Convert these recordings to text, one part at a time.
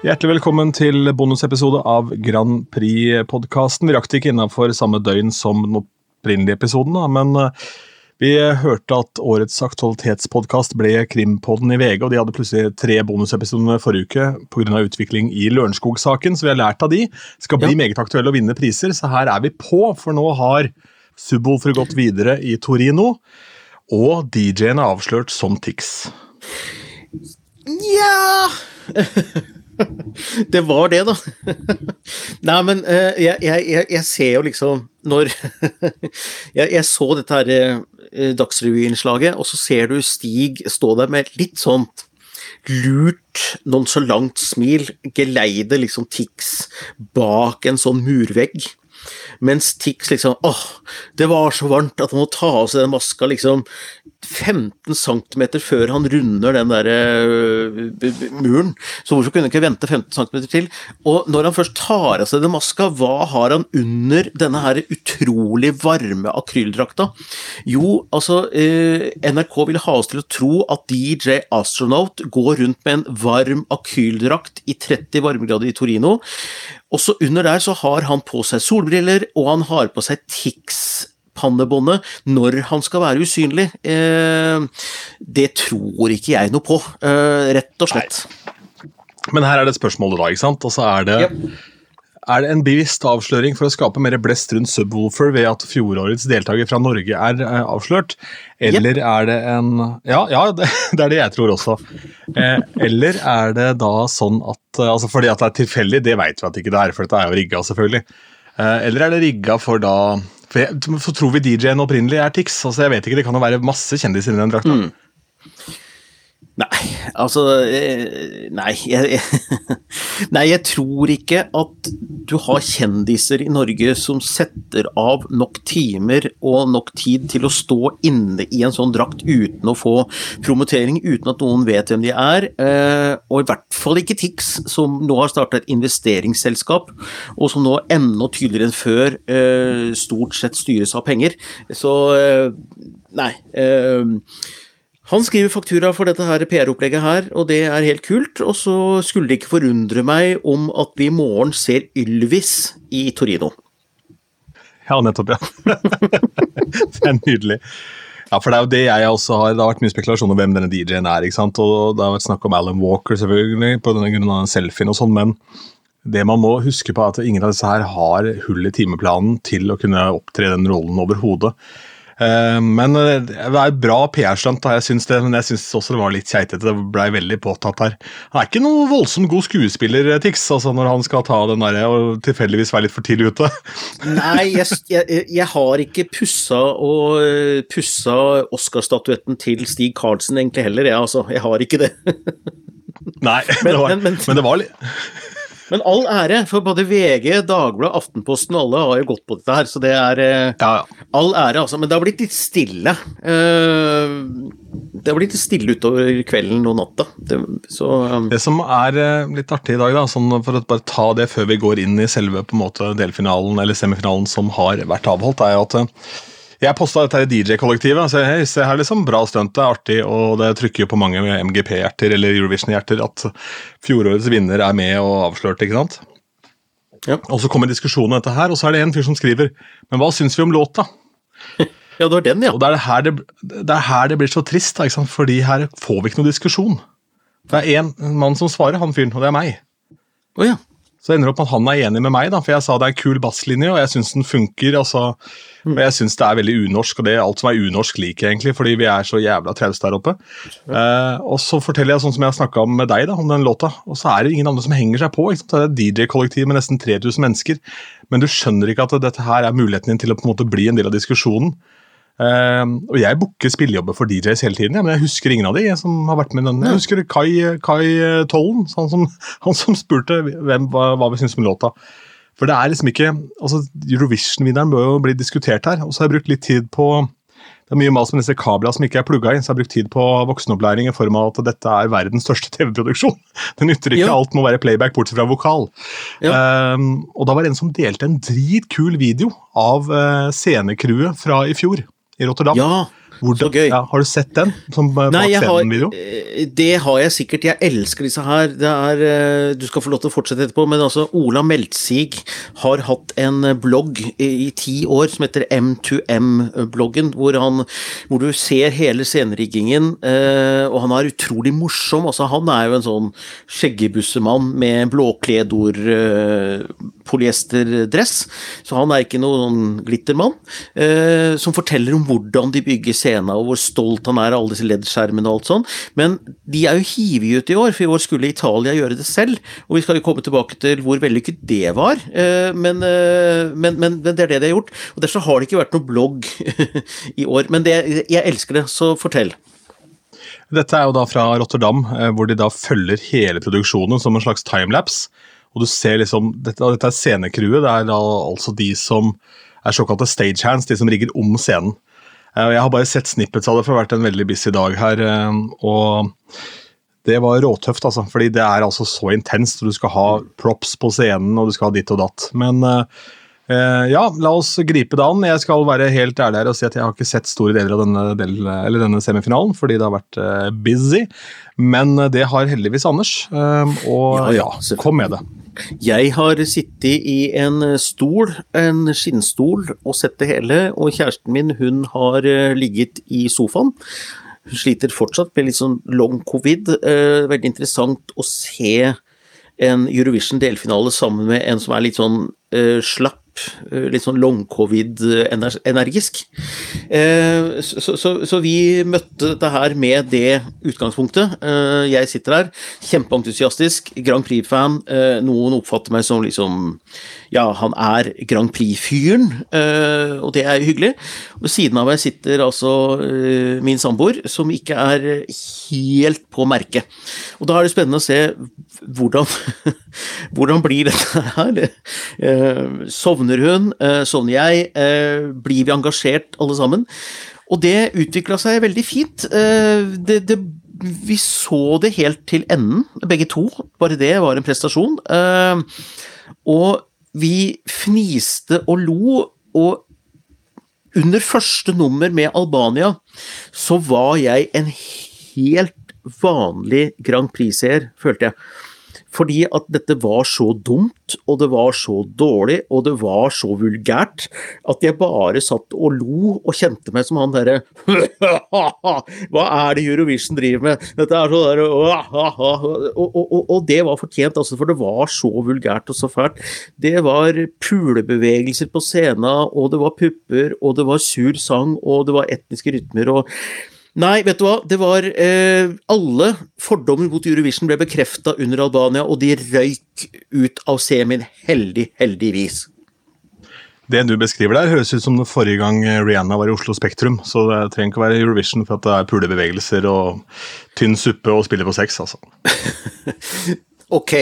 Hjertelig velkommen til bonusepisode av Grand Prix-podkasten. Vi rakk det ikke innafor samme døgn som den opprinnelige episoden, da, men eh, vi hørte at årets aktualitetspodkast ble Krimpodden i VG, og de hadde plutselig tre bonusepisoder forrige uke pga. utvikling i Lørenskog-saken, så vi har lært av de. Skal bli Ja. meget aktuelle og vinne priser, så her er vi på, for nå har Subwoolfer gått videre i Torino, og DJ-en er avslørt som Tix. Ja Det var det, da. Nei, men eh, jeg, jeg, jeg, ser jo liksom Når jeg, jeg så dette her eh, Dagsrevy-innslaget, og så ser du Stig stå der med litt sånn lurt, nonchalant smil, geleide liksom Tix bak en sånn murvegg. Mens Tix liksom Åh, det var så varmt at han må ta av seg den maska liksom 15 cm før han runder den der b- muren. Så hvorfor kunne han ikke vente 15 cm til? Og når han først tar av seg den maska, hva har han under denne her utrolig varme akryldrakta? Jo, altså eh, NRK vil ha oss til å tro at DJ Astronaut går rundt med en varm akyldrakt i 30 varmegrader i Torino. Også under der så har han på seg solbriller, og han har på seg Tix-pannebåndet når han skal være usynlig. Eh, det tror ikke jeg noe på, eh, rett og slett. Men her er det spørsmålet, da. ikke sant? Og så er det, er det en bevisst avsløring for å skape mer blest rundt Subwoolfer ved at fjorårets deltaker fra Norge er eh, avslørt? Eller er det en Ja, ja det, det er det jeg tror også. Eh, eller er det da sånn at altså Fordi at det er tilfeldig, det vet vi at ikke det er, for dette er jo rigga, selvfølgelig. Eh, eller er det rigga for da for, jeg, så tror vi DJ-en opprinnelig er Tix? altså jeg vet ikke, Det kan jo være masse kjendiser i den drakta. Nei, altså eh, Nei, jeg, nei, jeg tror ikke at du har kjendiser i Norge som setter av nok timer og nok tid til å stå inne i en sånn drakt uten å få promotering, uten at noen vet hvem de er. eh, Og i hvert fall ikke Tix, som nå har startet et investeringsselskap, og som nå enda tydeligere enn før eh, stort sett styres av penger. Så nei. Han skriver faktura for dette her PR-opplegget her, og det er helt kult. Og så skulle det ikke forundre meg om at vi i morgen ser Ylvis i Torino. Ja, nettopp, ja. det er nydelig. Ja, for det er jo det jeg også har. Det har vært mye spekulasjon om hvem denne DJ-en er. ikke sant? Og det har vært snakk om Alan Walker, selvfølgelig, på denne grunn av den selfien og sånn, men det man må huske på er at ingen av disse her har hull i timeplanen til å kunne opptre den rollen overhodet. Eh, Men eh, det er bra PR-stunt, jeg syns det, men jeg syns også det var litt keitete. Det blei veldig påtatt her. Han er ikke noe voldsomt god skuespiller, eh, Tix, altså når han skal ta den derre og tilfeldigvis være litt for tidlig ute. Nei, jeg, jeg, jeg har ikke pussa og pussa Oscar-statuetten til Stig Karlsen egentlig heller, jeg altså. Jeg har ikke det. Nei, Men- det var, men- men- men det var litt Men all ære, for både VG, Dagbladet, Aftenposten og alle har jo gått på dette her, så det er eh, Ja, ja. all ære, altså. Men det har blitt litt stille. Eh, Det har blitt litt stille utover kvelden og natta. Det, så um, Det som er litt artig i dag, da, sånn for å bare ta det før vi går inn i selve på en måte delfinalen eller semifinalen som har vært avholdt, er jo at jeg posta dette her i DJ-kollektivet. Altså, hei, se her liksom, Bra stunt, det er artig, og det trykker jo på mange MGP-hjerter eller Eurovision-hjerter at fjorårets vinner er med og avslørt, ikke sant? Ja. Og så kommer diskusjonen om dette her, og så er det en fyr som skriver Men hva syns vi om låta? Ja, det var den, ja. Og det er her det, det, er her det blir så trist, da, ikke sant? fordi her får vi ikke noe diskusjon. Det er én mann som svarer, han fyren, og det er meg. Å ja. Så ender det opp med at han er enig med meg, da, for jeg sa det er en kul basslinje, og jeg syns den funker. altså, Og jeg syns det er veldig unorsk, og det er alt som er unorsk liker jeg egentlig, fordi vi er så jævla trauste der oppe. Eh, og så forteller jeg sånn som jeg har snakka om med deg, da, om den låta, og så er det ingen andre som henger seg på. Det er et DJ-kollektiv med nesten 3000 mennesker, men du skjønner ikke at dette her er muligheten din til å på en måte bli en del av diskusjonen. Eh, og jeg booker spillejobber for DJs hele tiden, ja, men jeg husker ingen av de som har vært med denne. Jeg husker Kai, Kai Tollen, han som, han som spurte hvem, hva, hva vi syntes om låta. For det er liksom ikke altså Eurovision-vinneren bør jo bli diskutert her. Og så har jeg brukt litt tid på det er mye mas med disse kablene som ikke er plugga inn, så jeg har brukt tid på voksenopplæring i form av at dette er verdens største TV-produksjon. Det nytter ikke Ja. alt må være playback bortsett fra vokal. Ehm, og da var det en som delte en dritkul video av uh, scenecrewet fra i fjor i Rotterdam. Ja, Hvor så gøy. Ja, har du sett den? Som eh, Nei, jeg har, eh, det har jeg sikkert. Jeg elsker disse her. Det er, eh, du skal få lov til å fortsette etterpå, men altså Ola Meltzig har hatt en blogg i, i ti år som heter M2M-bloggen, hvor, hvor du ser hele sceneriggingen, og han er utrolig morsom. Altså, han er jo en sånn skjeggebussemann med blåkledor, polyesterdress, så han er ikke noen glittermann, eh, som forteller om hvordan de bygger scenen, og hvor stolt han er av alle disse LED-skjermene og alt sånn. Men de er jo hivige ut i år, for i år skulle Italia gjøre det selv, og vi skal jo komme tilbake til hvor vellykket det var, eh, men, eh, men, men, men det er det de har gjort, og derfor har det ikke vært noen blogg i år. Men det, jeg elsker det, så fortell. Dette er jo da fra Rotterdam, eh, hvor de da følger hele produksjonen som en slags timelapse. Og du ser liksom, Dette, dette er scenecrewet, det er da altså de som er såkalte stagehands, de som rigger om scenen. Eh, Jeg har bare sett snippets av det, for det har vært en veldig busy dag her. eh, og det var råtøft, altså, fordi det er altså så intenst. Du skal ha props på scenen, og du skal ha ditt og datt. Men eh, ja, la oss gripe det an. Jeg skal være helt ærlig her og si at jeg har ikke sett store deler av denne, del, eller denne semifinalen, fordi det har vært busy. Men det har heldigvis Anders, og ja, kom med det. Jeg har sittet i en stol, en skinnstol, og sett det hele, og kjæresten min hun har eh, ligget i sofaen. Hun sliter fortsatt med litt sånn long covid. Eh, veldig interessant å se en Eurovision delfinale sammen med en som er litt sånn eh, slapp, eh, litt sånn long-covid-energisk. Eh, så, så, vi møtte dette her med det utgangspunktet. Eh, jeg sitter her, kjempeentusiastisk, Grand Prix-fan. Eh, noen oppfatter meg som liksom Ja, han er Grand Prix-fyren, eh, og det er hyggelig. Ved siden av meg sitter altså eh, min samboer, som ikke er helt på merket. Og da er det spennende å se hvordan, hvordan blir dette her. Eh, sovner hun? Eh, sovner jeg? Eh, blir vi engasjert alle sammen? Og det utvikla seg veldig fint. Eh, det, det, vi så det helt til enden, begge to. Bare det var en prestasjon. Og vi fniste og lo, og under første nummer med Albania så var jeg en helt vanlig Grand Prix-seer, følte jeg. Fordi at dette var så dumt, og det var så dårlig, og det var så vulgært, at jeg bare satt og lo og kjente meg som han derre Hva er det Eurovision driver med? Dette er så derre og, og, og, og det var fortjent, altså, for det var så vulgært og så fælt. Det var pulebevegelser på scenen, og det var pupper, og det var sur sang, og det var etniske rytmer. og Nei, vet du hva, det var eh, Alle fordommer mot Eurovision ble bekrefta under Albania, og de røyk ut av semien, heldig, heldigvis. Det du beskriver der, høres ut som den forrige gang Rihanna var i Oslo Spektrum. Så det trenger ikke å være Eurovision for at det er pulebevegelser og tynn suppe og spille på sex, altså. Ok.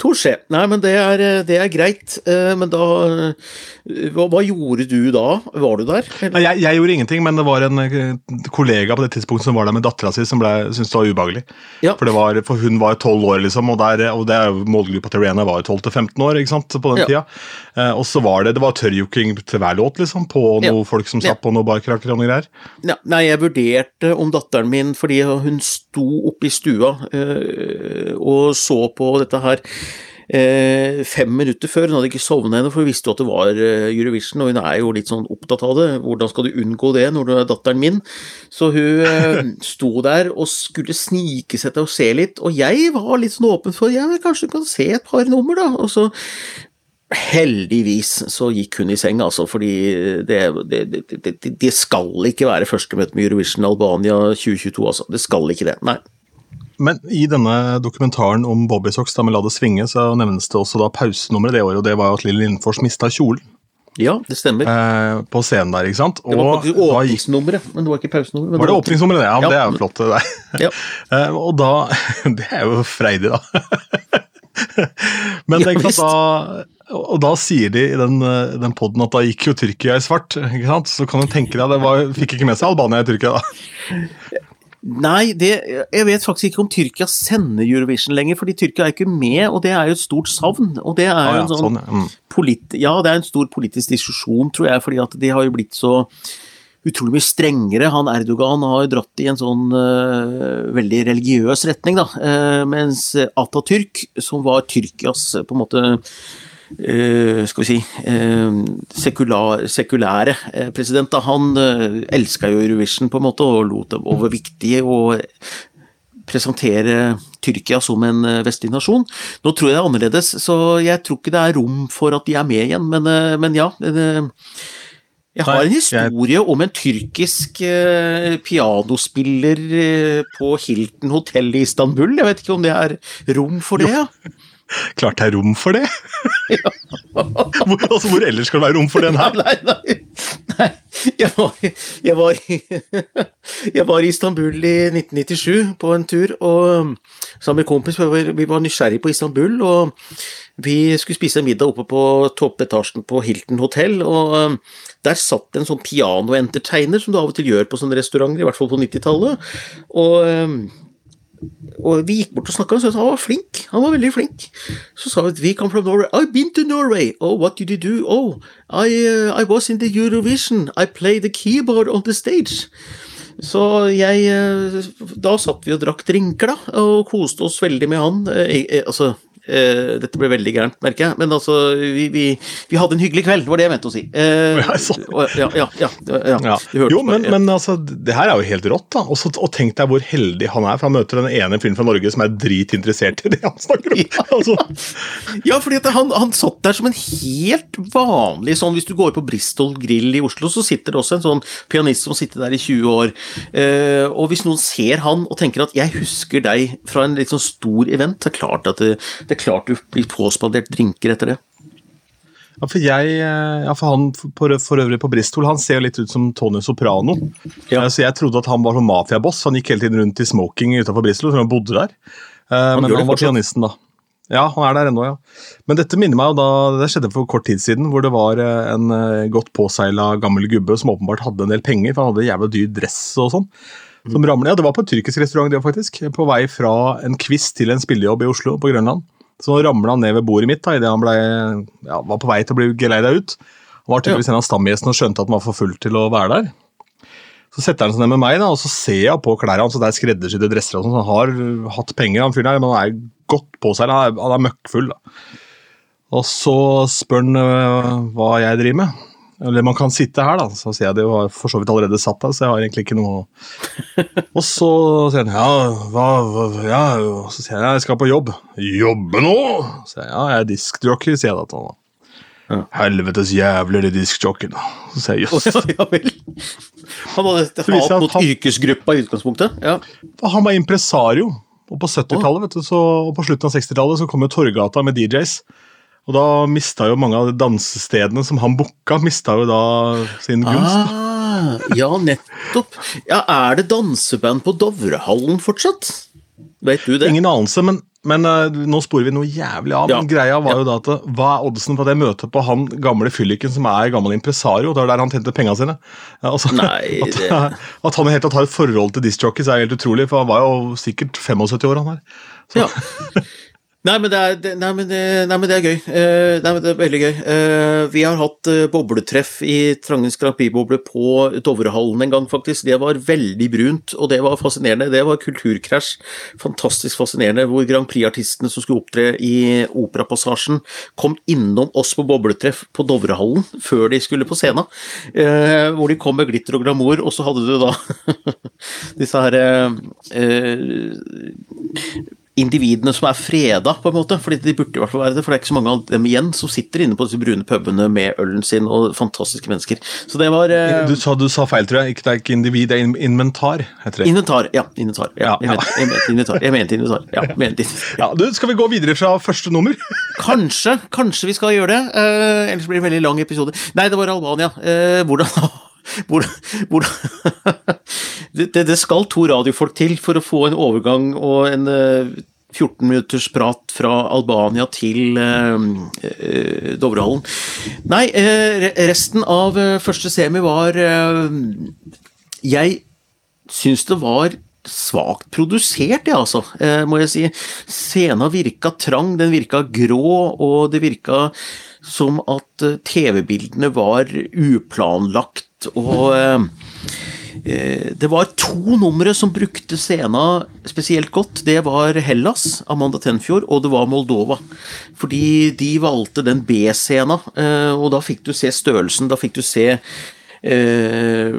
Touché. Nei, men det er, det er greit. Eh, Men da eh, hva, hva gjorde du da? Var du der? Nei, jeg, jeg gjorde ingenting, men det var en eh, kollega på det tidspunktet som var der med dattera si, som ble, syntes det var ubehagelig. Ja. For, det var, for hun var tolv år, liksom, og, der, og det er jo målgruppa til Rihanna var jo 12-15 år ikke sant, på den Ja. tida. Eh, og så var det det var tørrjoking til hver låt, liksom, på Ja. folk som satt på noen barkraker og noe greier. Ja, nei, jeg vurderte om datteren min, fordi hun sto oppe i stua og så på dette her øh, fem minutter før. Hun hadde ikke sovnet ennå, for hun visste jo at det var øh, Eurovision, og hun er jo litt sånn opptatt av det. Hvordan skal du unngå det når du er datteren min? Så hun eh, sto der og skulle snike seg til å se litt, og jeg var litt sånn åpen for ja, kanskje du kan se et par nummer, da. Og så Heldigvis så gikk hun i seng, altså, fordi det, det, det, det, det skal ikke være første møte med Eurovision Albania 2022, altså. Det skal ikke det, nei. Men i denne dokumentaren om bobbysocks, da med La det svinge, så nevnes det også da pausenummeret det året, og det var jo at Lille Lindfors mista kjolen Ja, det stemmer. eh, på scenen der, ikke sant? Det var faktisk åpningsnummeret, men det var ikke pausenummeret. Var det var- åpningsnummeret. Ja, Ja. det er jo flott. Det der. Ja. Eh, og da Det er jo freidig, da. Men tenk at da Og da sier de i den, den poden at da gikk jo Tyrkia i svart. ikke sant? Så kan du tenke deg, det var, fikk ikke med seg Albania i Tyrkia, da. Nei, det, jeg vet faktisk ikke om Tyrkia sender Eurovision lenger, fordi Tyrkia er ikke med, og det er jo et stort savn. Og det er Ah, ja, en sånn sånn, ja. Mm. polit ja, det er en stor politisk diskusjon, tror jeg, fordi at de har jo blitt så utrolig mye strengere. Han Erdogan har jo dratt i en sånn uh, veldig religiøs retning, da. Uh, mens Atatürk, som var Tyrkias på en måte skal vi si sekular, sekulære president, da. han uh, elska jo Eurovision på en måte og lot det over viktig og presentere Tyrkia som en vestlig nasjon. Nå tror jeg det er annerledes, så jeg tror ikke det er rom for at de er med igjen, men, men ja. Det, jeg har en historie om en tyrkisk pianospiller på Hilton hotell i Istanbul. Jeg vet ikke om det er rom for det? Ja? Klart det er rom for det! Ja. hvor, altså, hvor ellers skal det være rom for den her? Nei, nei, nei. Jeg, var, jeg, var, jeg var, i Istanbul i 1997 på en tur, og sammen med kompis vi var, nysgjerrig nysgjerrige på Istanbul. og Vi skulle spise en middag oppe på toppetasjen på Hilton hotell. og Der satt en sånn pianoentertainer, som du av og til gjør på sånne restauranter, i hvert fall på 90-tallet. og og vi gikk bort og snakka, og han var flink. Han var veldig flink. Så sa vi at we come from Norway. I've been to Norway. Oh, what did you do? Oh, I, uh, I was in the Eurovision. I played the keyboard on the stage. Så jeg uh, Da satt vi og drakk drinker, da, og koste oss veldig med han. Uh, altså, Uh, dette ble veldig gærent, merker jeg, men altså, vi, vi, vi, hadde en hyggelig kveld, var det jeg mente å si. Ja, ja, ja, ja, Jo, men, men, altså, det her er jo helt rått, da. Også, og tenk deg hvor heldig han er, for han møter den ene fyren fra Norge som er dritinteressert i det han snakker om. Altså. Ja, fordi han, han, satt der som en helt vanlig sånn Hvis du går på Bristol Grill i Oslo, så sitter det også en sånn pianist som sitter der i 20 år. Uh, og hvis noen ser han og tenker at 'jeg husker deg fra en litt sånn stor event', det er klart at det, det klart du blir påspandert drinker etter det. Ja, for jeg, eh, ja, for han for, for, øvrig på Bristol han ser jo litt ut som Tony Soprano. Ja. Så Jeg trodde at han var sånn mafiaboss. Han gikk hele tiden rundt i smoking utenfor Bristol, så han bodde der. Eh, han men han var pianisten, da. Ja, han er der ennå, ja. Men dette minner meg jo da Det skjedde for kort tid siden, hvor det var eh, en godt påseila gammel gubbe som åpenbart hadde en del penger, for han hadde jævla dyr dress og sånn. Som ramlet, ja, Det var på en tyrkisk restaurant, det faktisk. På vei fra en quiz til en spillejobb i Oslo, på Grønland. Så nå ramla han ned ved bordet mitt da, idet han ble, ja, var på vei til å bli geleida ut. Han var tydeligvis en av stamgjestene og skjønte at han var for full til å være der. Så setter han seg ned med meg, da, og så ser jeg på klærne hans, det er skreddersydde dresser. og sånn, Han har hatt penger, han fyren her, men han er godt på seg. Han er, han er møkkfull. da. Og så spør han øh, hva jeg driver med. Eller man kan sitte her, da. Så sier jeg det var for så vidt allerede satt der, så jeg har egentlig ikke noe Og så sier han ja, hva, hva ja, Så sier jeg jeg skal på jobb. Jobbe nå? Så sier jeg ja, jeg er diskjockey, sier jeg da til han. Ja. Helvetes jævler, de diskjockeyene. Så sier jeg jøss. Yes. Ja. Han hadde hatt hat mot han, yrkesgruppa i utgangspunktet? Ja. Han var impresario. Og på 70-tallet og på slutten av 60-tallet så kom jo Torgata med DJs. Og da mista jo mange av de dansestedene som han booka, mista jo da sin gunst. Ah, ja, nettopp. Ja, Er det danseband på Dovrehallen fortsatt? Vet du det? Ingen anelse, men, men uh, nå sporer vi noe jævlig av. Ja. Men greia var jo da at hva er oddsen på at jeg møter på han gamle fylliken som er gammel impresario? Det var der han tjente penga sine. Altså, Nei, det... at, at, han helt tatt har et forhold til discjockeys er helt utrolig, for han var jo sikkert 75 år, han her. Så. Ja. Nei, men er, nei, men det, nei, men det er gøy. Uh, nei, men det er veldig gøy. Uh, vi har hatt bobletreff i Trangens Grand Prix-boble på Dovrehallen en gang, faktisk. Det var veldig brunt, og det var fascinerende. Det var kulturkrasj. Fantastisk fascinerende, hvor Grand Prix-artistene som skulle opptre i Operapassasjen, kom innom oss på bobletreff på Dovrehallen før de skulle på scenen. hvor de kom med glitter og glamour, og så hadde du da disse her individene som er freda, på en måte. fordi de burde i hvert fall være det, for det er ikke så mange av dem igjen som sitter inne på disse brune pubene med ølen sin, og fantastiske mennesker. Så det var eh... du, sa, du, sa, feil, tror jeg. Ikke, det er ikke individ, det er inventar, heter det. Inventar, ja. Inventar. Ja, ja, ja. Jeg, mente, inventar. Jeg mente inventar. Ja, mente inventar. Ja, du, skal vi gå videre fra første nummer? kanskje. Kanskje vi skal gjøre det. Eh, ellers blir det en veldig lang episode. Nei, det var Albania. Eh, hvordan hvordan, hvordan det, det, skal to radiofolk til for å få en overgang og en 14 minutters prat fra Albania til eh, Dovrehallen. Nei, eh, resten av uh, første semi var Jeg syns det var svakt produsert, ja, altså, må jeg si. Scena virka trang, den virka grå, og det virka som at TV-bildene var uplanlagt. Og eh, eh, det var to numre som brukte scena spesielt godt. Det var Hellas, Amanda Tenfjord, og det var Moldova. Fordi de valgte den B-scena, eh, og da fikk du se størrelsen. Da fikk du se Eh,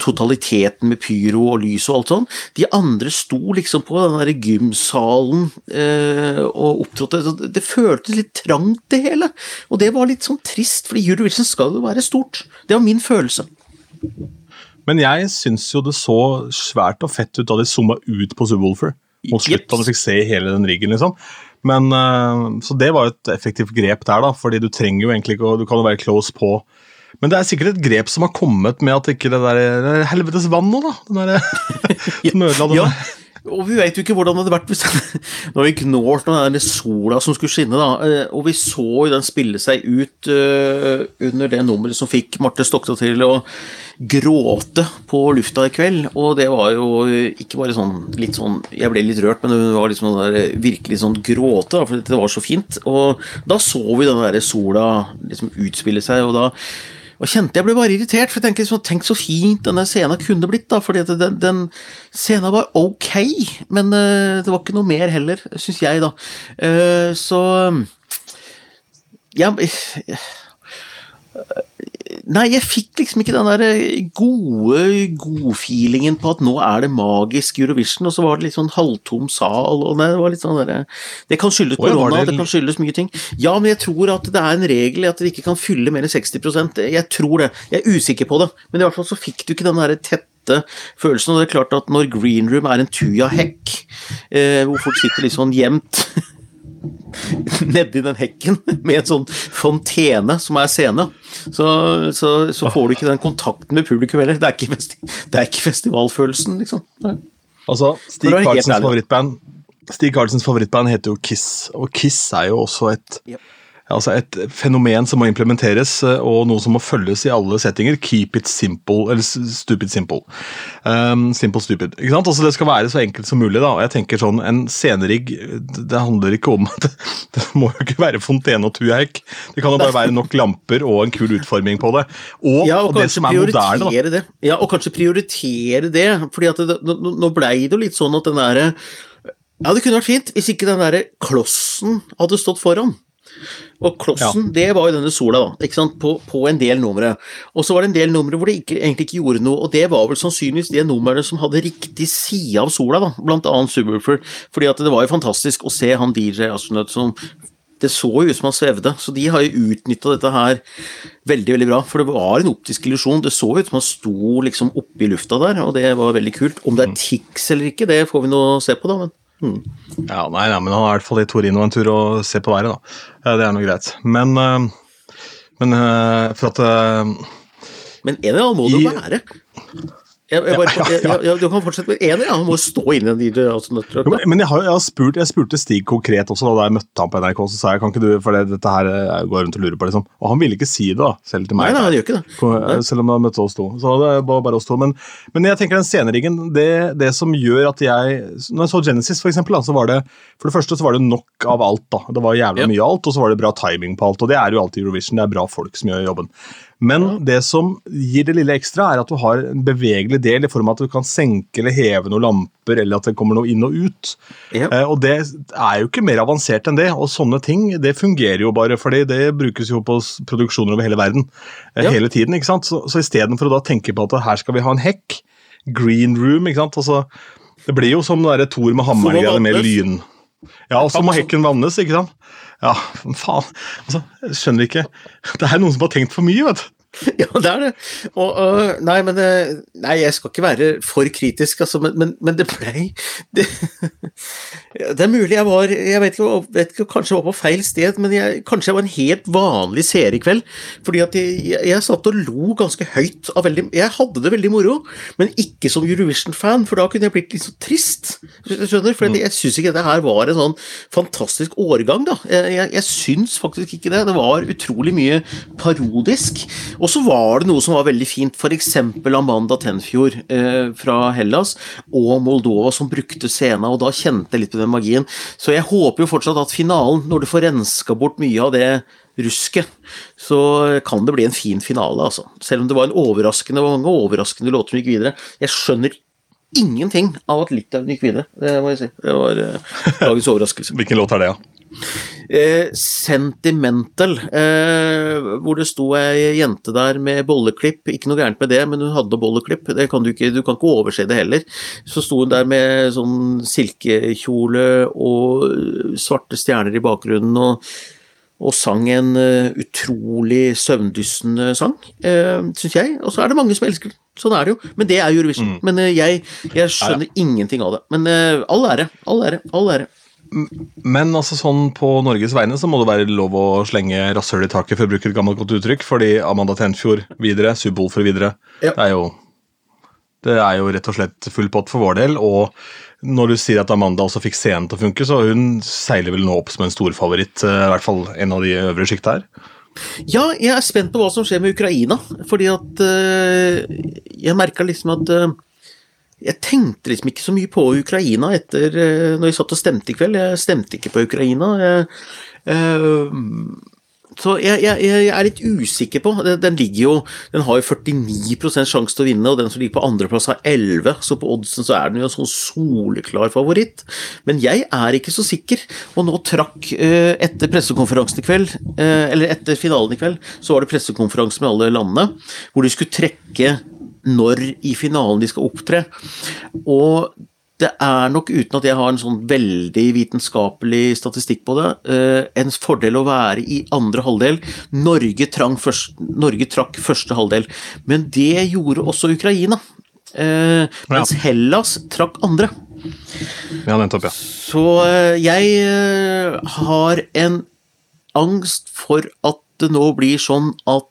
totaliteten med pyro og lys og alt sånn. De andre sto liksom på den der gymsalen eh, og opptrådte. Det føltes litt trangt, det hele. Og det var litt sånn trist, fordi Eurovision skal jo være stort. Det var min følelse. Men jeg syns jo det så svært og fett ut da de zooma ut på Subwoolfer mot slutten, og du fikk se hele den riggen, liksom. Men, uh, så det var jo et effektivt grep der, da, fordi du trenger jo egentlig ikke Du kan jo være close på. Men det er sikkert et grep som har kommet med at ikke det der det helvetes vann nå, da. Den der, som ødela ja, og vi vet jo ikke hvordan det hadde vært hvis Når vi gnålt når den sola som skulle skinne, da. Eh, og vi så jo den spille seg ut uh, under det nummeret som fikk Marte Stokta til å gråte på lufta i kveld. Og det var jo ikke bare sånn litt sånn Jeg ble litt rørt, men det var liksom der, virkelig sånn gråte, da, for det var så fint. Og da så vi den der sola liksom utspille seg, og da og kjente jeg ble bare irritert, for jeg tenkte liksom, tenk så fint denne scenen kunne blitt. da, fordi den, den scenen var ok, men uh, det var ikke noe mer heller, syns jeg, da. Uh, så ja, Nei, jeg fikk liksom ikke den der eh, gode godfeelingen på at nå er det magisk Eurovision, og så var det litt sånn halvtom sal, og det var litt sånn derre Det kan skyldes korona, det... det kan skyldes mye ting. Ja, men jeg tror at det er en regel at dere ikke kan fylle mer enn 60% Jeg tror det. Jeg er usikker på det, men i hvert fall så fikk du ikke den derre tette følelsen. Og det er klart at når Green Room er en tuja-hekk, eh, hvor folk sitter litt sånn gjemt nedi den hekken med en sånn fontene som er scene, så, så, så, får du ikke den kontakten med publikum heller. Det er ikke, festi det er ikke festivalfølelsen, liksom. Altså, Stig Karlsens favorittband Stig Carlsens favorittband heter jo Kiss, og Kiss er jo også et yep altså et fenomen som må implementeres, eh, og noe som må følges i alle settinger. Keep it simple, eller stupid simple. Um, simple stupid. Ikke sant? Altså Det skal være så enkelt som mulig. da, og jeg tenker sånn, En scenerigg det handler ikke om at det, må jo ikke være fontene og tujaik. Det kan jo bare være nok lamper og en kul utforming på det. Og, ja, og, og det som er moderne. da. Det. Ja, og kanskje prioritere det. fordi at det, nå, nå blei det jo litt sånn at den derre ja, det kunne vært fint hvis ikke den der klossen hadde stått foran. Og klossen, ja. det var jo denne sola, da, ikke sant, på, på en del numre. Og så var det en del numre hvor det ikke, egentlig ikke gjorde noe, og det var vel sannsynligvis de numrene som hadde riktig side av sola, da, blant annet Subwoofer. Fordi at det var jo fantastisk å se han DJ Astronaut som det så jo ut som han svevde, så de har jo utnytta dette her veldig veldig bra. For det var en optisk illusjon. Det så ut som han sto liksom oppe i lufta der, og det var veldig kult. Om det er tics Tix eller ikke, det får vi nå se på, da. men Mm. Ja, nei, nei, men han er i hvert fall i Torino en tur og ser på været, da. Ja, det er nå greit. Men, uh, men uh, for at uh, Men en eller annen må det være? Jeg, jeg bare, jeg, jeg, du kan fortsette med ener, ja. Han må stå inni den DJ. Altså, men, men jeg, har, har spurt, jeg spurte Stig konkret også da, jeg møtte ham på NRK. Så sa jeg kan ikke du, for det, dette her jeg går rundt og lurer på, liksom. Og han ville ikke si det, da, selv til meg. Nei, nei, han gjør ikke det. Nei. Selv om han møtte oss to. Så det var bare oss to. Men, men jeg tenker den sceneriggen, det, det, som gjør at jeg Når jeg så Genesis, for eksempel, da, så var det For det første så var det nok av alt, da. Det var jævla yep. mye alt, og så var det bra timing på alt. Og det er jo alltid Eurovision. Det er bra folk som gjør jobben. Men det som gir det lille ekstra, er at du har en bevegelig del i form av at du kan senke eller heve noen lamper, eller at det kommer noe inn og ut. Ja. Eh, og det er jo ikke mer avansert enn det. Og sånne ting det fungerer jo bare, fordi det brukes jo på produksjoner over hele verden eh, ja. hele tiden. ikke sant? Så, så istedenfor å da tenke på at her skal vi ha en hekk, green room ikke sant? Altså, Det blir jo som det Thor med hammeren med lyn. Ja, og så må hekken vannes, ikke sant? Ja, faen. Altså, jeg skjønner ikke. Det er noen som har tenkt for mye, vet du. Ja, det er det. Og, uh, nei, men uh, Nei, jeg skal ikke være for kritisk, altså, men, men, men det blei det, det, er mulig jeg var Jeg vet ikke, vet ikke, kanskje jeg var på feil sted, men jeg, kanskje jeg var en helt vanlig seer i kveld. Fordi at jeg, jeg, jeg, satt og lo ganske høyt av veldig Jeg hadde det veldig moro, men ikke som Eurovision-fan, for da kunne jeg blitt litt så trist. Skjønner? For jeg, jeg syns ikke det her var en sånn fantastisk årgang, da. Jeg, jeg, jeg syns faktisk ikke det. Det var utrolig mye parodisk. Og så var det noe som var veldig fint, f.eks. Amanda Tenfjord eh, fra Hellas og Moldova som brukte scenen, og da kjente jeg litt på den magien. Så jeg håper jo fortsatt at finalen, når du får renska bort mye av det rusket, så kan det bli en fin finale, altså. Selv om det var en overraskende mange overraskende låter som gikk videre. Jeg skjønner ingenting av at Litauen gikk videre, det må jeg si. Det var eh, dagens overraskelse. Hvilken låt er det, da? Ja? Eh, sentimental, eh, hvor det sto ei jente der med bolleklipp. Ikke noe gærent med det, men hun hadde bolleklipp. Det kan du, ikke, du kan ikke overse det heller. Så sto hun der med sånn silkekjole og svarte stjerner i bakgrunnen. og og sang en uh, utrolig søvndyssende sang, uh, syns jeg. Og så er det mange som elsker den. Sånn er det jo. Men det er Eurovision. Mm. Men uh, jeg, jeg, skjønner ja, ja. ingenting av det. Men uh, all ære, all ære, all ære. Men altså sånn på Norges vegne så må det være lov å slenge rasshøl i taket, for å bruke et gammelt godt uttrykk. Fordi Amanda Tenfjord videre, Subwoolfer videre. Ja. Det, er jo, det er jo rett og slett full pott for vår del. Og når du sier at Amanda også fikk scenen til å funke, så hun seiler vel nå opp som en storfavoritt. Eh, I hvert fall en av de øvre sjikta her. Ja, jeg er spent på hva som skjer med Ukraina. Fordi at øh, jeg merka liksom at øh, jeg tenkte liksom ikke så mye på Ukraina etter eh, når jeg satt og stemte i kveld. Jeg stemte ikke på Ukraina. Jeg, uh, så jeg, jeg, jeg, er litt usikker på Den ligger jo Den har jo 49 sjanse til å vinne, og den som ligger på andreplass har 11, så på oddsen så er den jo en sånn soleklar favoritt. Men jeg er ikke så sikker, og nå trakk uh, Etter pressekonferansen i kveld, eller etter finalen i kveld, så var det pressekonferanse med alle landene, hvor de skulle trekke når i finalen de skal opptre. Og det er nok, uten at jeg har en sånn veldig vitenskapelig statistikk på det, eh, en fordel å være i andre halvdel. Norge, først, Norge trakk første halvdel, men det gjorde også Ukraina. Eh, mens Hellas trakk andre. Ja, nettopp, ja. Så eh, jeg har en angst for at det nå blir sånn at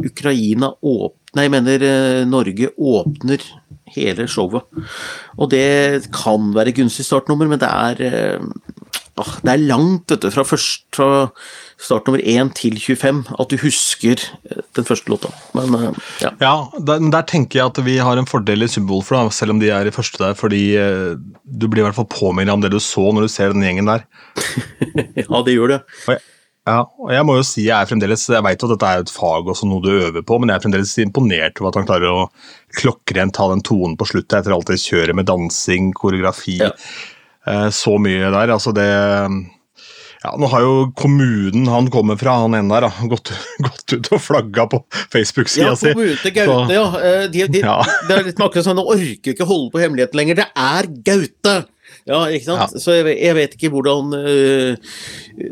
Ukraina åpner Nei, jeg mener eh, Norge åpner hele showet. Og det kan være gunstig startnummer, men det er ah, det er langt du, fra, først, fra startnummer 1 til 25 at du husker den første låta. Men ja. ja der, der, tenker jeg at vi har en fordel i Subwoolfer, selv om de er i første der, fordi du blir i hvert fall påminnet om det du så når du ser den gjengen der. ja, det gjør det. Og jeg, ja, og jeg må jo si jeg er fremdeles, jeg vet at dette er et fag og noe du øver på, men jeg er fremdeles imponert over at han klarer å klokkrent ta den tonen på sluttet etter alt det kjøret med dansing, koreografi, ja. Eh, så mye der. altså det ja, Nå har jo kommunen han kommer fra, han ene der, da, gått, gått ut og flagga på Facebook-sida si. Ja, kommunen til Gaute, ja. Eh, de, de, ja. Det er litt akkurat sånn, Nå orker ikke holde på hemmeligheten lenger. Det er Gaute! Ja, ikke sant. Ja. Så jeg, jeg, vet ikke hvordan uh,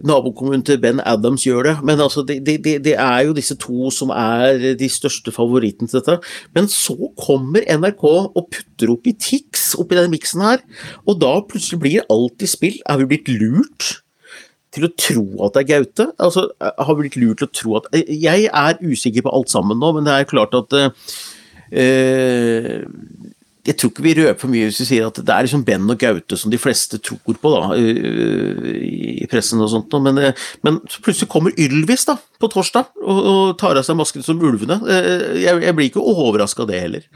nabokommunen til Ben Adams gjør det, men altså, det, det, det, er jo disse to som er de største favorittene til dette. Men så kommer NRK og putter opp i Tix oppi denne miksen her, og da plutselig blir alt i spill. Er vi blitt lurt? til å tro at det er Gaute. Altså, har vi blitt lurt til å tro at Jeg er usikker på alt sammen nå, men det er klart at uh, jeg tror ikke vi røper for mye hvis vi sier at det er liksom Ben og Gaute som de fleste tror på da, i pressen og sånt. Men, men så plutselig kommer Ylvis da, på torsdag og, og tar av seg masken som ulvene. Eh, jeg, jeg blir ikke overraska av det heller.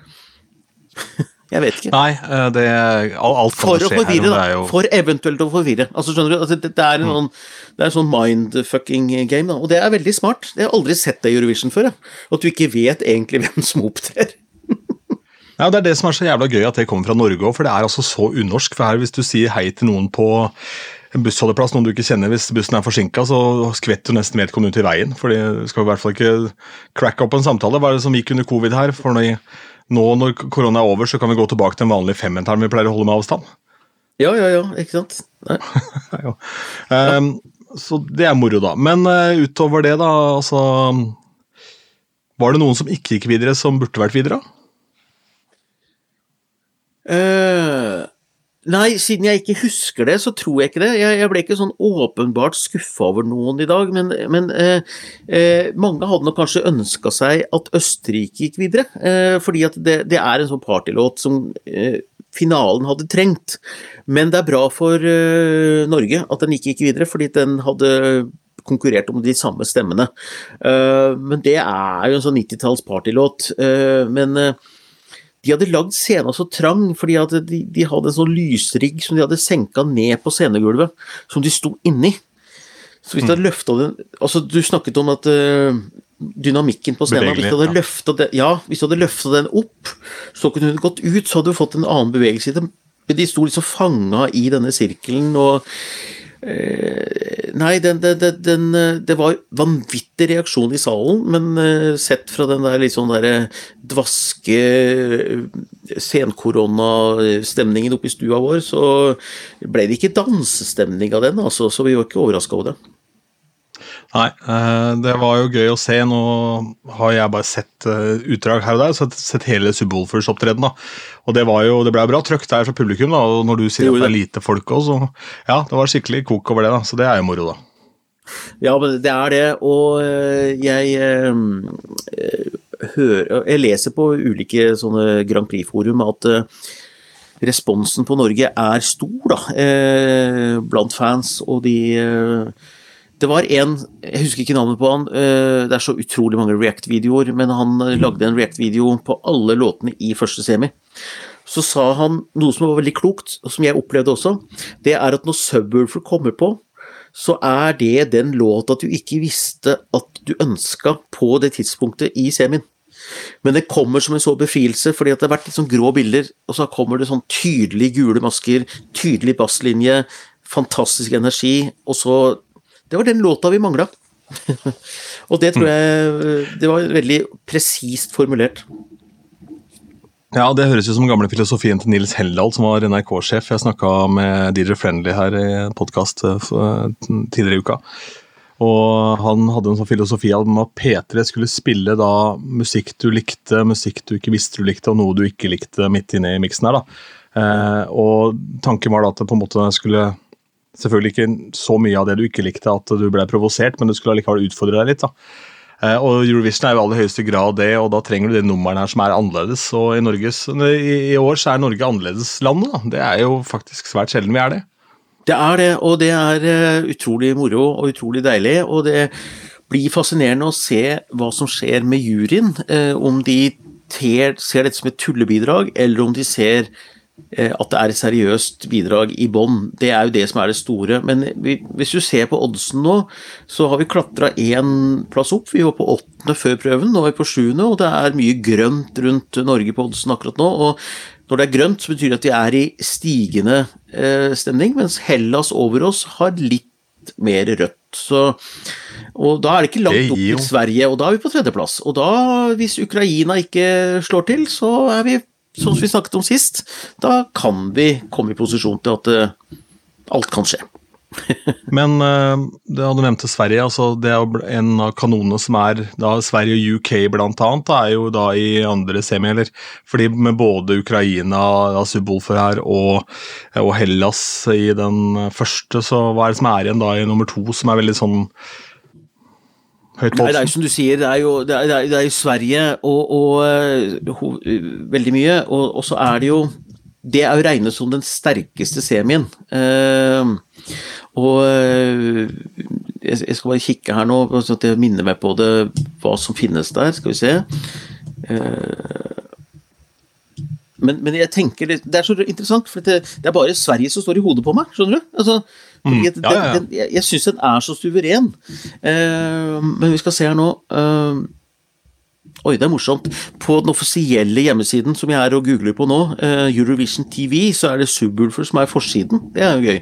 Jeg vet ikke. Nei, det, alt kan For å forvirre. Jo... For eventuelt å forvirre. Altså, skjønner du, altså, det, det, er en mm. sånn, sånn mindfucking game, da. Og det er veldig smart. Jeg har aldri sett det i Eurovision før. Jeg. At du ikke vet egentlig hvem som opptrer. Ja, Det er det som er så jævla gøy at det kommer fra Norge òg, for det er altså så unorsk. for her Hvis du sier hei til noen på en bussholdeplass, noen du ikke kjenner, hvis bussen er forsinka, så skvetter du nesten vedkommende ut i veien. for det skal i hvert fall ikke cracke opp en samtale. Hva er det som gikk under covid her? For når, nå når korona er over, så kan vi gå tilbake til en vanlig femmeteren vi pleier å holde med avstand. Ja, ja, ja, ikke sant. ja. um, så det er moro, da. Men uh, utover det, da, altså Var det noen som ikke gikk videre, som burde vært videre? Uh, nei, siden jeg ikke husker det, så tror jeg ikke det. Jeg, jeg ble ikke sånn åpenbart skuffa over noen i dag, men, men uh, uh, mange hadde nok kanskje ønska seg at Østerrike gikk videre. fordi at det, det, er en sånn partylåt som finalen hadde trengt. Men det er bra for Norge at den ikke gikk videre, fordi den hadde konkurrert om de samme stemmene. Men det er jo en sånn 90-talls partylåt. Men de hadde lagd scenen så trang fordi at de, de, hadde en sånn lysrigg som de hadde senka ned på scenegulvet, som de sto inni. Så hvis de hadde løfta den Altså, du snakket om at dynamikken på scenen. Hvis du hadde løfta den, ja, den opp, så kunne hun gått ut, så hadde du fått en annen bevegelse i dem. De sto liksom fanga i denne sirkelen og Nei, den, den, den, det var vanvittig reaksjon i salen, men eh, sett fra den der litt sånn derre dvaske eh, senkoronastemningen oppe i stua vår, så ble det ikke dansestemning av den, altså, så vi var ikke overraska over det. Nei, eh, det var jo gøy å se. Nå har jeg bare sett eh, utdrag her og der, så sett hele Subwoolfers opptreden. Og det var jo, det ble bra trøkk der fra publikum, da, og når du sier at det er lite folk òg, så ja, det var skikkelig kok over det, da. Så det er jo moro, da. Ja, men det er det, og eh, jeg hører Jeg leser på ulike sånne Grand Prix-forum at responsen på Norge er stor, da, blant fans, og de det var en Jeg husker ikke navnet på han. Eh, det er så utrolig mange React-videoer, men han eh, lagde en React-video på alle låtene i første semi. Så sa han noe som var veldig klokt, og som jeg opplevde også. Det er at når Subwoolfer kommer på, så er det den låta du ikke visste at du ønska på det tidspunktet i semien. Men det kommer som en så befrielse, fordi at det har vært litt sånn grå bilder, og så kommer det sånn tydelig gule masker, tydelig basslinje, fantastisk energi, og så det var den låta vi mangla. og det tror jeg Det var veldig presist formulert. Ja, Det høres ut som gamle filosofien til Nils Heldal, som var NRK-sjef. Jeg snakka med DJ Friendly her i podkast eh, tidligere i uka. Og han hadde en sånn filosofi om at P3 skulle spille da musikk du likte, musikk du ikke visste du likte, og noe du ikke likte midt inne i miksen her. da. Eh, og tanken var da at det på en måte skulle Selvfølgelig ikke så mye av det du ikke likte at du ble provosert, men du skulle allikevel utfordre deg litt. da. Eh, og Eurovision er jo i aller høyeste grad det, og da trenger du det nummeret her som er annerledes. Og i, Norges, i, år så er Norge annerledeslandet, da. Det er jo faktisk svært sjelden vi er det. Det er det, og det er uh, utrolig moro og utrolig deilig. Og det blir fascinerende å se hva som skjer med juryen. Uh, om de ser dette som et tullebidrag, eller om de ser Eh, at det er et seriøst bidrag i bånn. Det er jo det som er det store. Men hvis du ser på oddsen nå, så har vi klatra én plass opp. Vi var på åttende før prøven, nå er vi på sjuende, og det er mye grønt rundt Norge på oddsen akkurat nå. og når det er grønt, så betyr det at vi er i stigende eh, stemning, mens Hellas over oss har litt mer rødt. Så, og da er det ikke langt opp til Sverige, og da er vi på tredjeplass. Og da, hvis Ukraina ikke slår til, så er vi som vi snakket om sist, da kan vi komme i posisjon til at uh, alt kan skje. Men uh, det hadde nevnt Sverige. altså Det er en av kanonene som er da Sverige og UK blant annet, er jo da i andre semi, eller fordi med både Ukraina, da her, og, og, Hellas i den første, så hva er det som er igjen da i nummer to, som er veldig sånn Høyt Nei, det er jo som du sier, det er jo, det er, det er Sverige og, og ho, veldig mye. Og, og, så er det jo Det er jo regnet som den sterkeste semien. Uh, og jeg, jeg, skal bare kikke her nå, så at jeg minner meg på det, hva som finnes der. Skal vi se. Uh, men, men, jeg tenker det, det, er så interessant, for det, det, er bare Sverige som står i hodet på meg. Skjønner du? Altså, mm. ja, ja, ja. Den, jeg jeg syns den er så suveren. Uh, men vi skal se her nå uh, Oi, det er morsomt. På den offisielle hjemmesiden som jeg er og googler på nå, uh, Eurovision TV, så er det Subwoolfer som er forsiden. Det er jo gøy.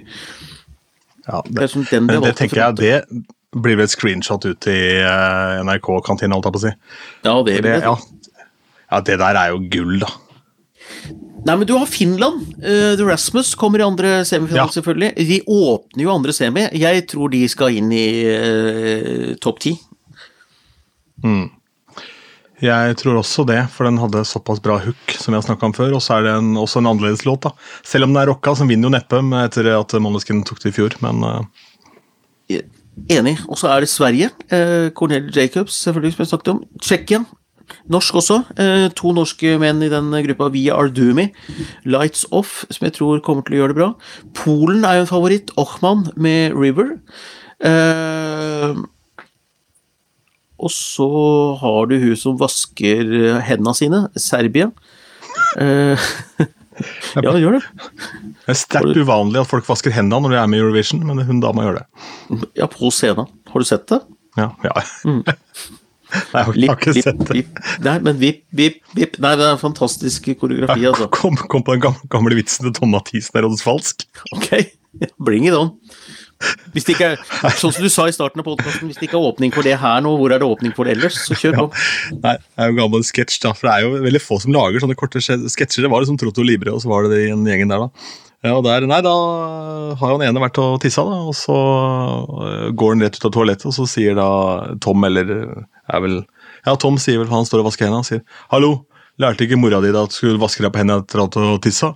Ja, det, det, sånn det, det tenker jeg det blir vel et screenshot ut i NRK-kantina, holdt jeg på å si. Ja, det, det, ja, ja, det der er jo gull, da. Nei, men du har Finland. Uh, The Rasmus kommer i andre semifinale, ja. selvfølgelig. De åpner jo andre semi. Jeg tror de skal inn i uh, topp ti. Mm. Jeg tror også det, for den hadde såpass bra hook, som jeg snakka om før. Og så er det en, også en annerledes låt, da. Selv om den er rocka, så vinner jo neppe etter at Måneskin tok det i fjor, men uh... Enig. Og så er det Sverige. Eh, Cornel Jacobs, selvfølgelig, som jeg snakket om. Tsjekkia. Norsk også. Eh, to norske menn i den gruppa via Ardumi. Lights Off, som jeg tror kommer til å gjøre det bra. Polen er jo en favoritt. Ochman med River. Eh, og så har du hun som vasker hendene sine, Serbia. Eh, ja, gjør det. Det er sterkt uvanlig at folk vasker hendene når de er med i Eurovision, men hun dama gjør det. Ja, på scenen. Har du sett det? Ja. ja. Mm. Nei, jeg har, ikke sett det. Nei, men vipp, vipp, vipp. Nei, det er en fantastisk koreografi, altså. Kom, kom på den gamle, gamle vitsen til Tom Mathisen er Falsk. Ok, bring it on. Hvis det ikke er, sånn som du sa i starten av podkasten, hvis det ikke er åpning for det her nå, hvor er det åpning for det ellers? Så kjør på. Nei, det er jo en gammel sketsj, da. For det er jo veldig få som lager sånne korte sketsjer. Det var liksom Trotto Libre, og så var det den gjengen der, da. Ja, der, nei, da har jo den ene vært og tissa, da, og så øh, går han rett ut av toalettet, og så sier da Tom, eller er vel Ja, Tom sier vel, for han står og vasker hendene, og sier 'Hallo, lærte ikke mora di da at du skulle vaske deg på hendene etter at du tissa?'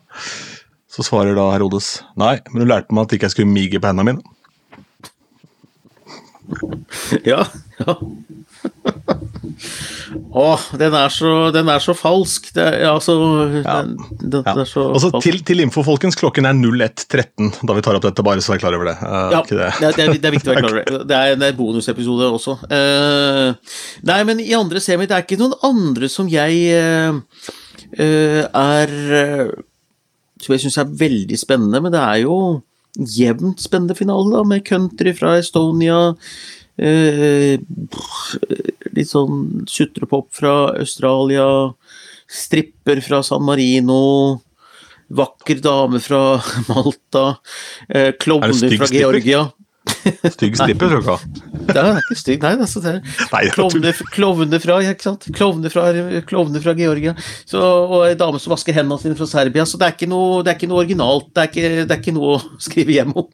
Så svarer da Herodes 'Nei, men hun lærte meg at ikke jeg skulle mige på hendene mine'. Ja, ja. Åh, den er så, den er så falsk. Det er, altså, Ja. den, den, Ja. er så altså, falsk. til, til info, folkens, klokken er 01.13 da vi tar opp dette, bare så er klar over det. Uh, Ja, det, det. er, det, er, viktig å være klar over det. Det er en det er bonusepisode også. Uh, nei, men i andre semi, det er ikke noen andre som jeg eh, eh, er Som jeg syns er veldig spennende, men det er jo jevnt spennende finale, da, med country fra Estonia. Eh, litt sånn sutrepop fra Australia. Stripper fra San Marino. Vakker dame fra Malta. Eh, Er Klovner fra? Georgia. Stygg stripper, tror jeg ikke. Det er ikke stygg, nei. Altså, det er klovner, klovner fra ikke sant? Klovner fra, klovner fra Georgia. Så, og ei dame som vasker hendene sine fra Serbia. Så det er ikke noe, det er ikke noe originalt. Det er ikke, det er ikke noe å skrive hjem om.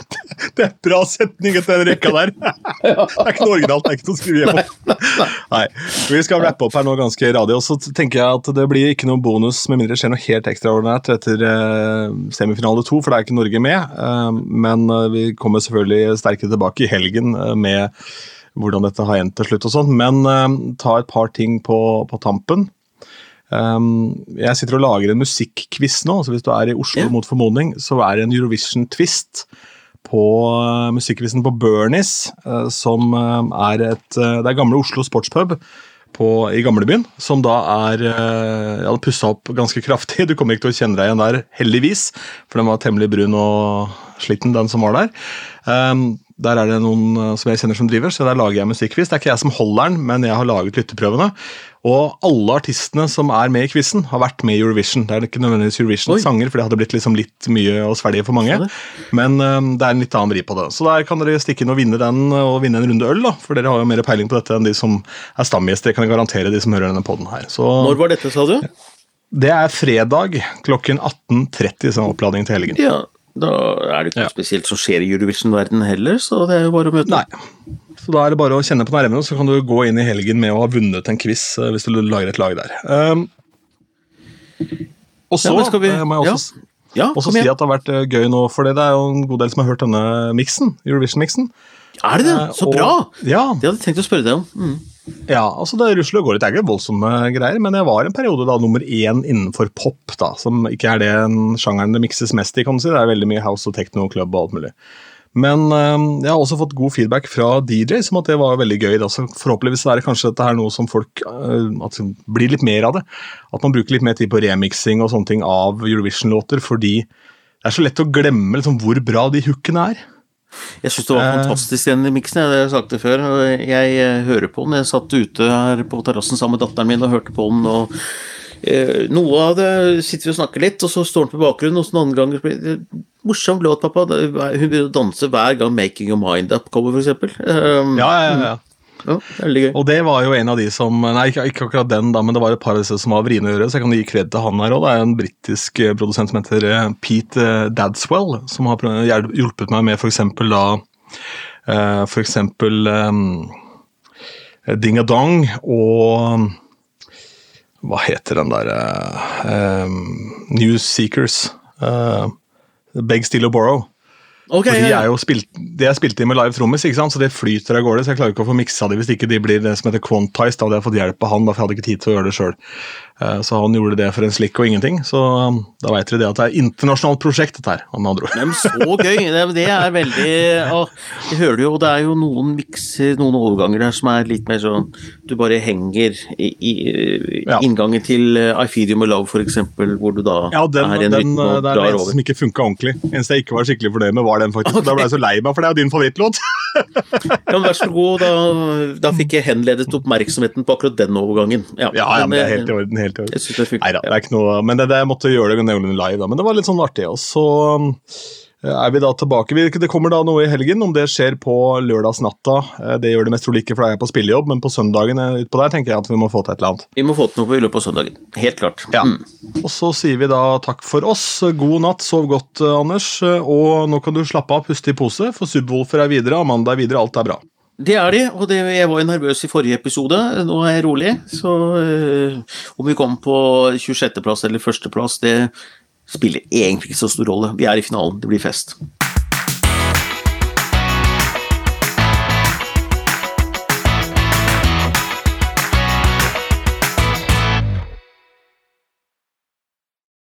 Det er bra setning etter den rekka der. Det er ikke noe originalt, det er ikke noe å skrive hjem. Nei, Vi skal rappe opp her nå ganske radig, og så tenker jeg at det blir ikke noen bonus med mindre det skjer noe helt ekstraordinært etter eh, semifinale to, for det er ikke Norge med. Eh, men eh, vi kommer selvfølgelig sterkere tilbake i helgen med hvordan dette har endt til slutt og sånn. Men ta et par ting på, på tampen. Um, jeg sitter og lager en musikkquiz nå, så hvis du er i Oslo yeah. mot formodning, så er det en Eurovision-twist på musikkvisen musikkquizen på Bernies, uh, som uh, er et Det er gamle Oslo sportspub på, i gamlebyen, som da er ja, pussa opp ganske kraftig. Du kommer ikke til å kjenne deg igjen der, heldigvis, for den var temmelig brun og sliten, den som var der. Um, der er det noen uh, som jeg kjenner som driver, så der lager jeg musikkquiz. Det er ikke jeg som holder den, men jeg har laget lytteprøvene. Og alle artistene som er med i quizen, har vært med i Eurovision. Det er ikke nødvendigvis Eurovision-sanger, for det hadde blitt liksom litt mye å svelge for mange. Men um, det er en litt annen vri på det. Så der kan dere stikke inn og vinne den, og vinne en runde øl, da. For dere har jo mer peiling på dette enn de som er stamgjester. Det kan jeg garantere de som hører denne poden her. Så Når var dette, sa du? det er fredag klokken 18.30 som oppladning til helgen. Ja, da er det ikke noe Ja. spesielt som skjer i Eurovision-verdenen heller, så det er jo bare å møte Nei. Så da er det bare å kjenne på nervene, så kan du gå inn i helgen med å ha vunnet en quiz eh, hvis du lager et lag der. Um, og så Ja, vi- eh, må jeg også, Ja, også si at det har vært eh, gøy nå, for det er jo en god del som har hørt denne miksen, Eurovision-miksen. Er det det? Så og- bra! Ja, Det hadde jeg tenkt å spørre deg om. Mm. Ja, altså det rusler og går litt. Det er ikke voldsomme greier, men jeg var en periode da nummer én innenfor pop, da, som ikke er det sjangeren det mikses mest i, kan du si. Det er veldig mye house og techno club og alt mulig. Men øh, jeg har også fått god feedback fra DJ, som at det var veldig gøy. Da. Så forhåpentligvis er det kanskje dette her noe som folk øh, at blir litt mer av det. At man bruker litt mer tid på remixing og sånne ting av Eurovision-låter, fordi det er så lett å glemme liksom, hvor bra de hookene er. Jeg syns det var Eh. fantastisk den miksen, jeg, har sagt det før. Jeg eh, hører på den. Jeg satt ute her på terrassen sammen med datteren min og hørte på den. og eh, Noe av det sitter vi og snakker litt, og så står den på bakgrunnen, og så andre ganger blir det Morsom låt, pappa. Hun begynner å danse hver gang 'Making Your Mind Up' kommer, f.eks. Um, Ja, ja, ja. Ja, veldig gøy. Og det var jo en av de som Nei, ikke, ikke akkurat den, da, men det var et par av disse som var vriene å gjøre, så jeg kan gi kred til han her òg. Det er en britisk eh, produsent som heter eh, Pete eh, Dadswell, som har hjulpet meg med f.eks. da For eksempel um, Dingadong og Hva heter den der uh, News Seekers? Uh, Beg, Steal og Borrow. Ok, For de er jo spilt, de er spilt inn med live trommis, ikke sant? så det flyter av gårde. Så jeg klarer ikke å få miksa de hvis ikke de blir det som heter quantized. Da hadde jeg fått hjelp av han, da, for jeg hadde ikke tid til å gjøre det sjøl. Så han gjorde det for en slikk og ingenting. Så um, da veit dere det at det er internasjonalt prosjekt, dette her. Med andre ord. Men så gøy! Det, er veldig å, Jeg hører jo, det er jo noen mikser, noen overganger der som er litt mer sånn Du bare henger i, i Ja. inngangen til Ifedium I Feed You My Love, for eksempel, hvor du da Ja, den, er en den, rytme og det er Ja, den som ikke funka ordentlig. Eneste jeg ikke var skikkelig fornøyd med, var den faktisk. Okay. Da ble jeg så lei meg, for det er jo din favorittlåt. Ja, men vær så god, da, da fikk jeg henledet oppmerksomheten på akkurat den overgangen. Ja, Ja, ja, men det er helt i orden. Helt i orden. Jeg synes det funker. Neida, det er ikke noe, men det, det, jeg måtte gjøre det noenlunde live, da. Men det var litt sånn artig. Og så er vi da tilbake. Det kommer da noe i helgen. Om det skjer på lørdagsnatta, eh, det gjør det mest trolig ikke, for da er jeg på spillejobb, men på søndagen eh, utpå der tenker jeg at vi må få til et eller annet. Vi må få til noe i løpet av søndagen. Helt klart. Ja. Mm. Og så sier vi da takk for oss. God natt, sov godt, eh, Anders. Og nå kan du slappe av, puste i pose, for Subwoolfer er videre, Amanda er videre, alt er bra. Det er de, og det, jeg var jo nervøs i forrige episode. Nå er jeg rolig. Så øh, om vi kommer på 26.-plass eller 1.-plass, det spiller egentlig ikke så stor rolle. Vi er i finalen. Det blir fest.